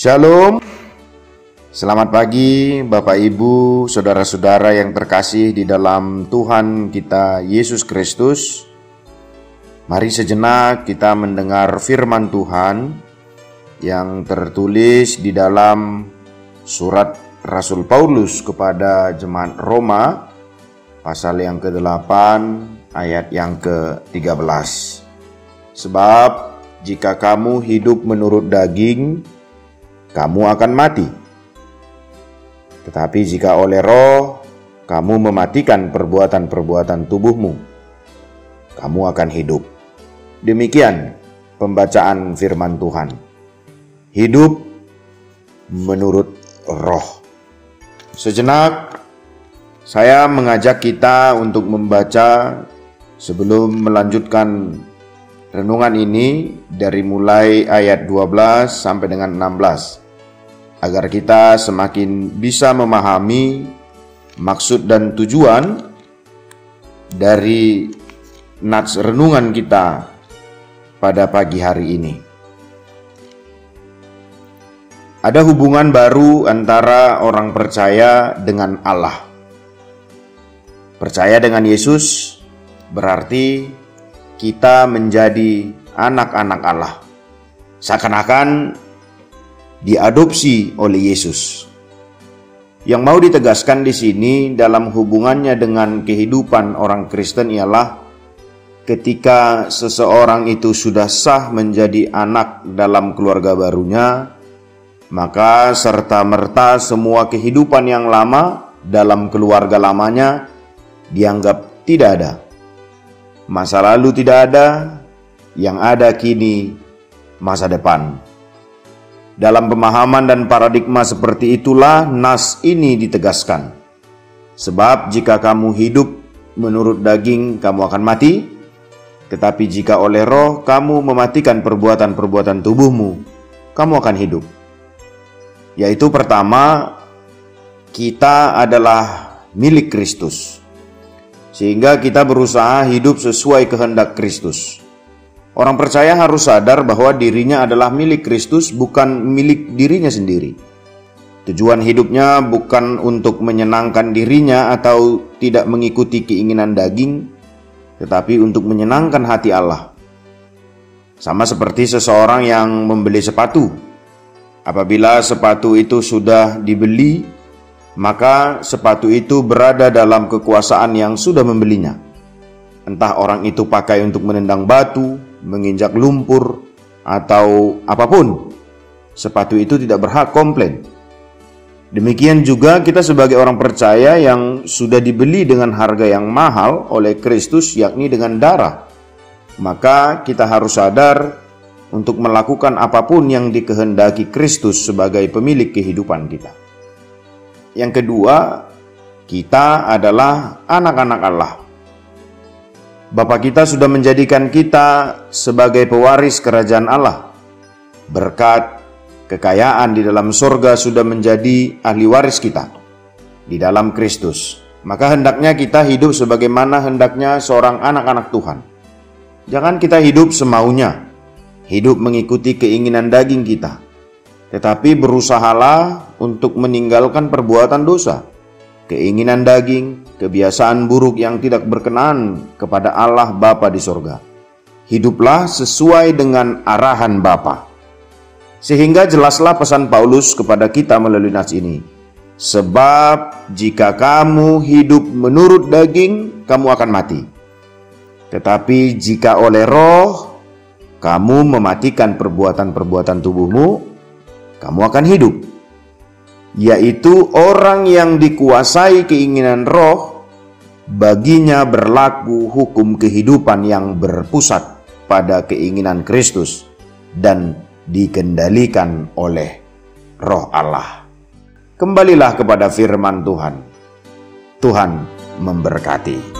Shalom. Selamat pagi Bapak Ibu, saudara-saudara yang terkasih di dalam Tuhan kita Yesus Kristus. Mari sejenak kita mendengar firman Tuhan yang tertulis di dalam surat Rasul Paulus kepada jemaat Roma pasal yang ke-8 ayat yang ke-13. Sebab jika kamu hidup menurut daging, kamu akan mati. Tetapi jika oleh roh kamu mematikan perbuatan-perbuatan tubuhmu, kamu akan hidup. Demikian pembacaan firman Tuhan. Hidup menurut roh. Sejenak saya mengajak kita untuk membaca sebelum melanjutkan renungan ini dari mulai ayat 12 sampai dengan 16 agar kita semakin bisa memahami maksud dan tujuan dari nats renungan kita pada pagi hari ini. Ada hubungan baru antara orang percaya dengan Allah. Percaya dengan Yesus berarti kita menjadi anak-anak Allah. Seakan-akan diadopsi oleh Yesus. Yang mau ditegaskan di sini dalam hubungannya dengan kehidupan orang Kristen ialah ketika seseorang itu sudah sah menjadi anak dalam keluarga barunya, maka serta-merta semua kehidupan yang lama dalam keluarga lamanya dianggap tidak ada. Masa lalu tidak ada, yang ada kini masa depan. Dalam pemahaman dan paradigma seperti itulah nas ini ditegaskan. Sebab jika kamu hidup menurut daging, kamu akan mati. Tetapi jika oleh roh kamu mematikan perbuatan-perbuatan tubuhmu, kamu akan hidup. Yaitu pertama, kita adalah milik Kristus. Sehingga kita berusaha hidup sesuai kehendak Kristus. Orang percaya harus sadar bahwa dirinya adalah milik Kristus, bukan milik dirinya sendiri. Tujuan hidupnya bukan untuk menyenangkan dirinya atau tidak mengikuti keinginan daging, tetapi untuk menyenangkan hati Allah. Sama seperti seseorang yang membeli sepatu. Apabila sepatu itu sudah dibeli, maka sepatu itu berada dalam kekuasaan yang sudah membelinya. Entah orang itu pakai untuk menendang batu, menginjak lumpur, atau apa pun, sepatu itu tidak berhak komplain. Demikian juga kita sebagai orang percaya yang sudah dibeli dengan harga yang mahal oleh Kristus yakni dengan darah. Maka kita harus sadar untuk melakukan apa pun yang dikehendaki Kristus sebagai pemilik kehidupan kita. Yang kedua, kita adalah anak-anak Allah. Bapa kita sudah menjadikan kita sebagai pewaris kerajaan Allah. Berkat kekayaan di dalam surga sudah menjadi ahli waris kita di dalam Kristus. Maka hendaknya kita hidup sebagaimana hendaknya seorang anak-anak Tuhan. Jangan kita hidup semaunya, hidup mengikuti keinginan daging kita, tetapi berusahalah untuk meninggalkan perbuatan dosa keinginan daging, kebiasaan buruk yang tidak berkenan kepada Allah Bapa di sorga. Hiduplah sesuai dengan arahan Bapa. Sehingga jelaslah pesan Paulus kepada kita melalui nats ini. Sebab jika kamu hidup menurut daging, kamu akan mati. Tetapi jika oleh roh, kamu mematikan perbuatan-perbuatan tubuhmu, kamu akan hidup yaitu orang yang dikuasai keinginan roh, baginya berlaku hukum kehidupan yang berpusat pada keinginan Kristus dan dikendalikan oleh roh Allah. Kembalilah kepada firman Tuhan. Tuhan memberkati.